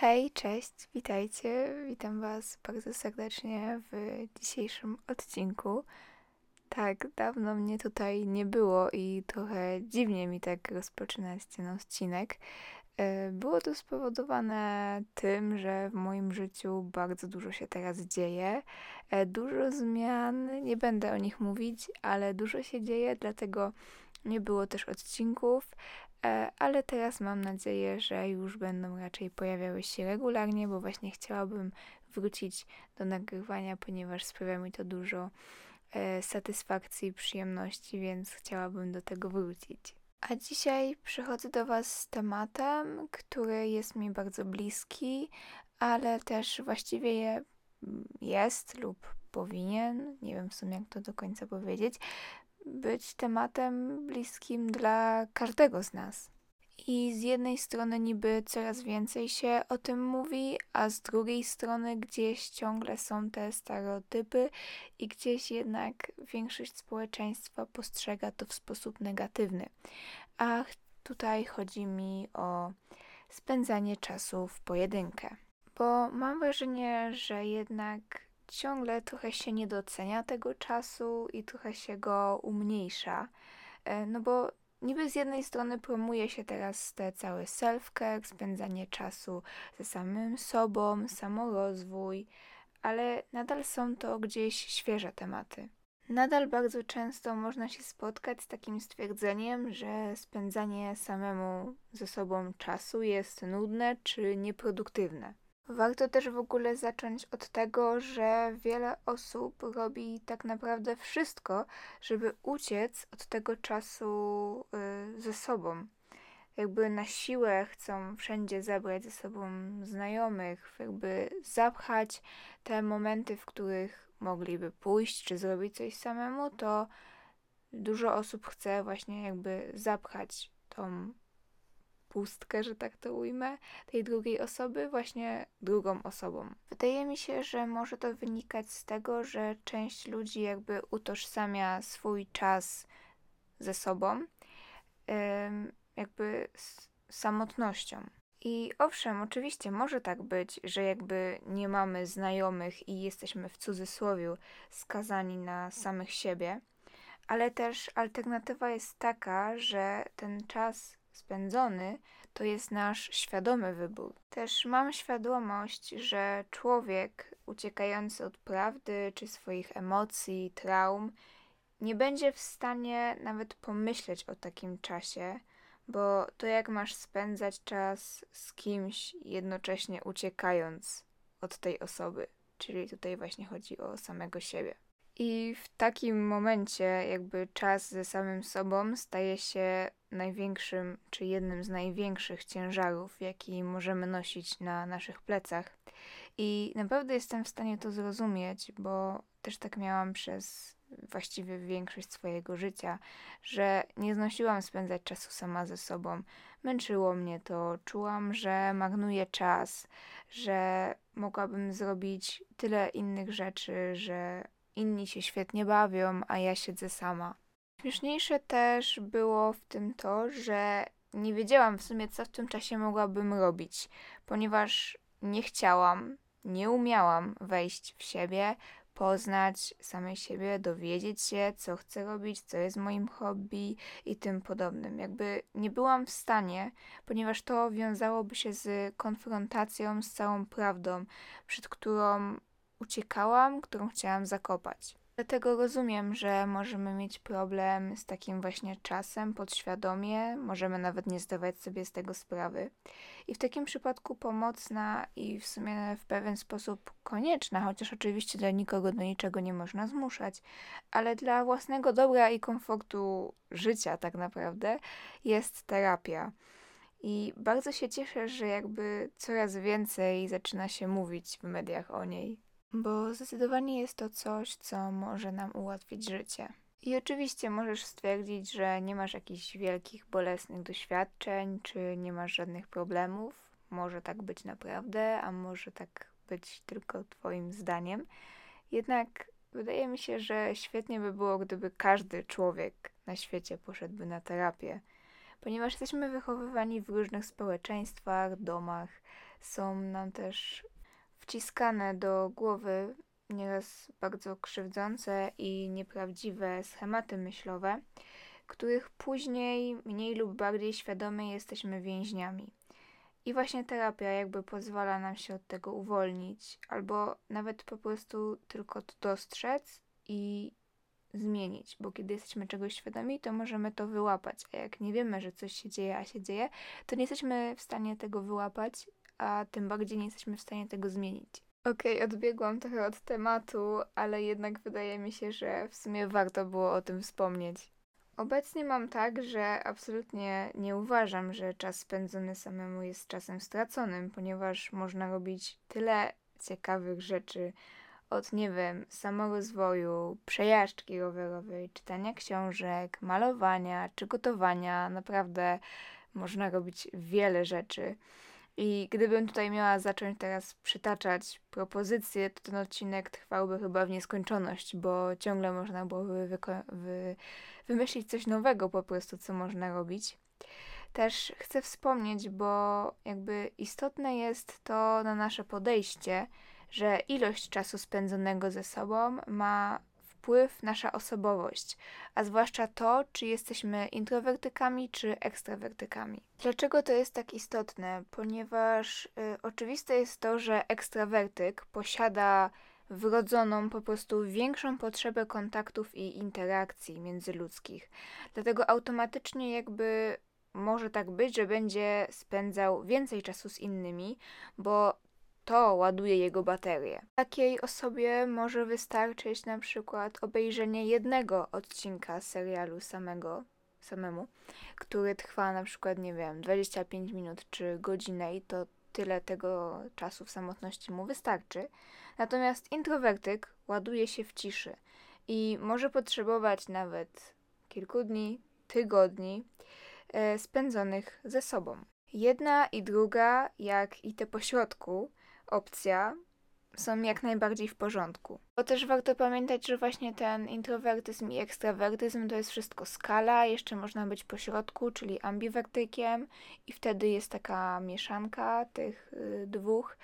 Hej, cześć, witajcie. Witam Was bardzo serdecznie w dzisiejszym odcinku. Tak, dawno mnie tutaj nie było i trochę dziwnie mi tak rozpoczynać ten odcinek. E, było to spowodowane tym, że w moim życiu bardzo dużo się teraz dzieje. E, dużo zmian, nie będę o nich mówić, ale dużo się dzieje, dlatego nie było też odcinków. E, ale teraz mam nadzieję, że już będą raczej pojawiały się regularnie, bo właśnie chciałabym wrócić do nagrywania, ponieważ sprawia mi to dużo e, satysfakcji i przyjemności, więc chciałabym do tego wrócić. A dzisiaj przychodzę do Was z tematem, który jest mi bardzo bliski, ale też właściwie je jest lub powinien, nie wiem w sumie jak to do końca powiedzieć, być tematem bliskim dla każdego z nas. I z jednej strony niby coraz więcej się o tym mówi, a z drugiej strony gdzieś ciągle są te stereotypy i gdzieś jednak większość społeczeństwa postrzega to w sposób negatywny. A tutaj chodzi mi o spędzanie czasu w pojedynkę. Bo mam wrażenie, że jednak ciągle trochę się nie docenia tego czasu i trochę się go umniejsza. E, no bo niby z jednej strony promuje się teraz te cały self-care, spędzanie czasu ze samym sobą, samorozwój, ale nadal są to gdzieś świeże tematy. Nadal bardzo często można się spotkać z takim stwierdzeniem, że spędzanie samemu ze sobą czasu jest nudne czy nieproduktywne. Warto też w ogóle zacząć od tego, że wiele osób robi tak naprawdę wszystko, żeby uciec od tego czasu y, ze sobą. Jakby na siłę chcą wszędzie zabrać ze sobą znajomych, jakby zapchać te momenty, w których mogliby pójść czy zrobić coś samemu, to dużo osób chce właśnie jakby zapchać tą pustkę, że tak to ujmę, tej drugiej osoby właśnie drugą osobą. Wydaje mi się, że może to wynikać z tego, że część ludzi jakby utożsamia swój czas ze sobą, jakby z samotnością. I owszem, oczywiście może tak być, że jakby nie mamy znajomych i jesteśmy w cudzysłowie skazani na samych siebie, ale też alternatywa jest taka, że ten czas spędzony, to jest nasz świadomy wybór. Też mam świadomość, że człowiek uciekający od prawdy czy swoich emocji, traum, nie będzie w stanie nawet pomyśleć o takim czasie, bo to jak masz spędzać czas z kimś, jednocześnie uciekając od tej osoby. Czyli tutaj właśnie chodzi o samego siebie. I w takim momencie, jakby czas ze samym sobą staje się największym, czy jednym z największych ciężarów, jaki możemy nosić na naszych plecach. I naprawdę jestem w stanie to zrozumieć, bo też tak miałam przez właściwie większość swojego życia, że nie znosiłam spędzać czasu sama ze sobą. Męczyło mnie to, czułam, że marnuję czas, że mogłabym zrobić tyle innych rzeczy, że inni się świetnie bawią, a ja siedzę sama. Śmieszniejsze też było w tym to, że nie wiedziałam w sumie, co w tym czasie mogłabym robić, ponieważ nie chciałam, nie umiałam wejść w siebie, poznać samej siebie, dowiedzieć się, co chcę robić, co jest moim hobby i tym podobnym. Jakby nie byłam w stanie, ponieważ to wiązałoby się z konfrontacją z całą prawdą, przed którą uciekałam, którą chciałam zakopać. Dlatego rozumiem, że możemy mieć problem z takim właśnie czasem podświadomie, możemy nawet nie zdawać sobie z tego sprawy. I w takim przypadku pomocna i w sumie w pewien sposób konieczna, chociaż oczywiście dla nikogo do niczego nie można zmuszać, ale dla własnego dobra i komfortu życia tak naprawdę jest terapia. I bardzo się cieszę, że jakby coraz więcej zaczyna się mówić w mediach o niej bo zdecydowanie jest to coś, co może nam ułatwić życie. I oczywiście możesz stwierdzić, że nie masz jakichś wielkich, bolesnych doświadczeń, czy nie masz żadnych problemów. Może tak być naprawdę, a może tak być tylko Twoim zdaniem. Jednak wydaje mi się, że świetnie by było, gdyby każdy człowiek na świecie poszedłby na terapię, ponieważ jesteśmy wychowywani w różnych społeczeństwach, domach, są nam też wciskane do głowy nieraz bardzo krzywdzące i nieprawdziwe schematy myślowe, których później mniej lub bardziej świadomie jesteśmy więźniami. I właśnie terapia jakby pozwala nam się od tego uwolnić, albo nawet po prostu tylko to dostrzec i zmienić, bo kiedy jesteśmy czegoś świadomi, to możemy to wyłapać, a jak nie wiemy, że coś się dzieje, a się dzieje, to nie jesteśmy w stanie tego wyłapać, a tym bardziej nie jesteśmy w stanie tego zmienić. Okej, okay, odbiegłam trochę od tematu, ale jednak wydaje mi się, że w sumie warto było o tym wspomnieć. Obecnie mam tak, że absolutnie nie uważam, że czas spędzony samemu jest czasem straconym, ponieważ można robić tyle ciekawych rzeczy, od, nie wiem, samorozwoju, przejażdżki rowerowej, czytania książek, malowania czy gotowania. Naprawdę można robić wiele rzeczy. I gdybym tutaj miała zacząć teraz przytaczać propozycje, to ten odcinek trwałby chyba w nieskończoność, bo ciągle można byłoby wy wymyślić coś nowego po prostu, co można robić. Też chcę wspomnieć, bo jakby istotne jest to na nasze podejście, że ilość czasu spędzonego ze sobą ma wpływ nasza osobowość, a zwłaszcza to, czy jesteśmy introwertykami czy ekstrawertykami. Dlaczego to jest tak istotne? Ponieważ y, oczywiste jest to, że ekstrawertyk posiada wrodzoną po prostu większą potrzebę kontaktów i interakcji międzyludzkich. Dlatego automatycznie jakby może tak być, że będzie spędzał więcej czasu z innymi, bo to ładuje jego baterię. Takiej osobie może wystarczyć na przykład obejrzenie jednego odcinka serialu samego, samemu, który trwa na przykład, nie wiem, 25 minut czy godzinę i to tyle tego czasu w samotności mu wystarczy. Natomiast introwertyk ładuje się w ciszy i może potrzebować nawet kilku dni, tygodni e, spędzonych ze sobą. Jedna i druga, jak i te pośrodku, opcja są jak najbardziej w porządku. Bo też warto pamiętać, że właśnie ten introwertyzm i ekstrawertyzm to jest wszystko skala, jeszcze można być pośrodku, czyli ambiwertykiem i wtedy jest taka mieszanka tych y, dwóch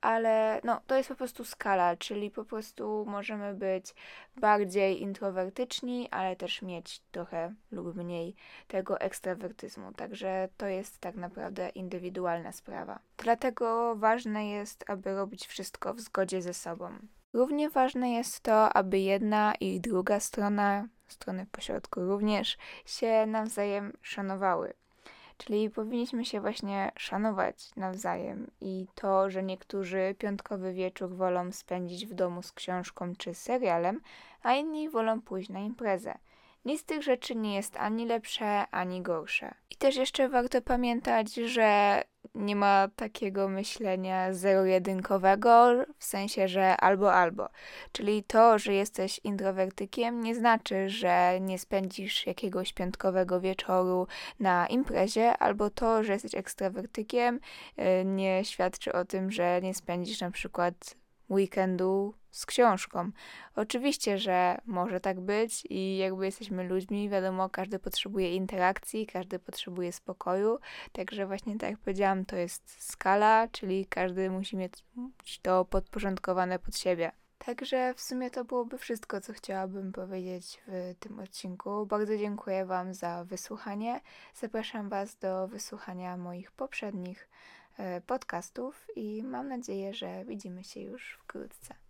ale no, to jest po prostu skala, czyli po prostu możemy być bardziej introwertyczni, ale też mieć trochę lub mniej tego ekstrawertyzmu. Także to jest tak naprawdę indywidualna sprawa. Dlatego ważne jest, aby robić wszystko w zgodzie ze sobą. Równie ważne jest to, aby jedna i druga strona, strony pośrodku również, się nawzajem szanowały. Czyli powinniśmy się właśnie szanować nawzajem i to, że niektórzy piątkowy wieczór wolą spędzić w domu z książką czy serialem, a inni wolą pójść na imprezę. Nic z tych rzeczy nie jest ani lepsze, ani gorsze. I też jeszcze warto pamiętać, że nie ma takiego myślenia zero-jedynkowego, w sensie, że albo albo. Czyli to, że jesteś introwertykiem, nie znaczy, że nie spędzisz jakiegoś piątkowego wieczoru na imprezie, albo to, że jesteś ekstrawertykiem, y, nie świadczy o tym, że nie spędzisz na przykład weekendu z książką. Oczywiście, że może tak być i jakby jesteśmy ludźmi, wiadomo, każdy potrzebuje interakcji, każdy potrzebuje spokoju, także właśnie tak jak powiedziałam, to jest skala, czyli każdy musi mieć to podporządkowane pod siebie. Także w sumie to byłoby wszystko, co chciałabym powiedzieć w tym odcinku. Bardzo dziękuję Wam za wysłuchanie. Zapraszam Was do wysłuchania moich poprzednich podcastów i mam nadzieję, że widzimy się już wkrótce.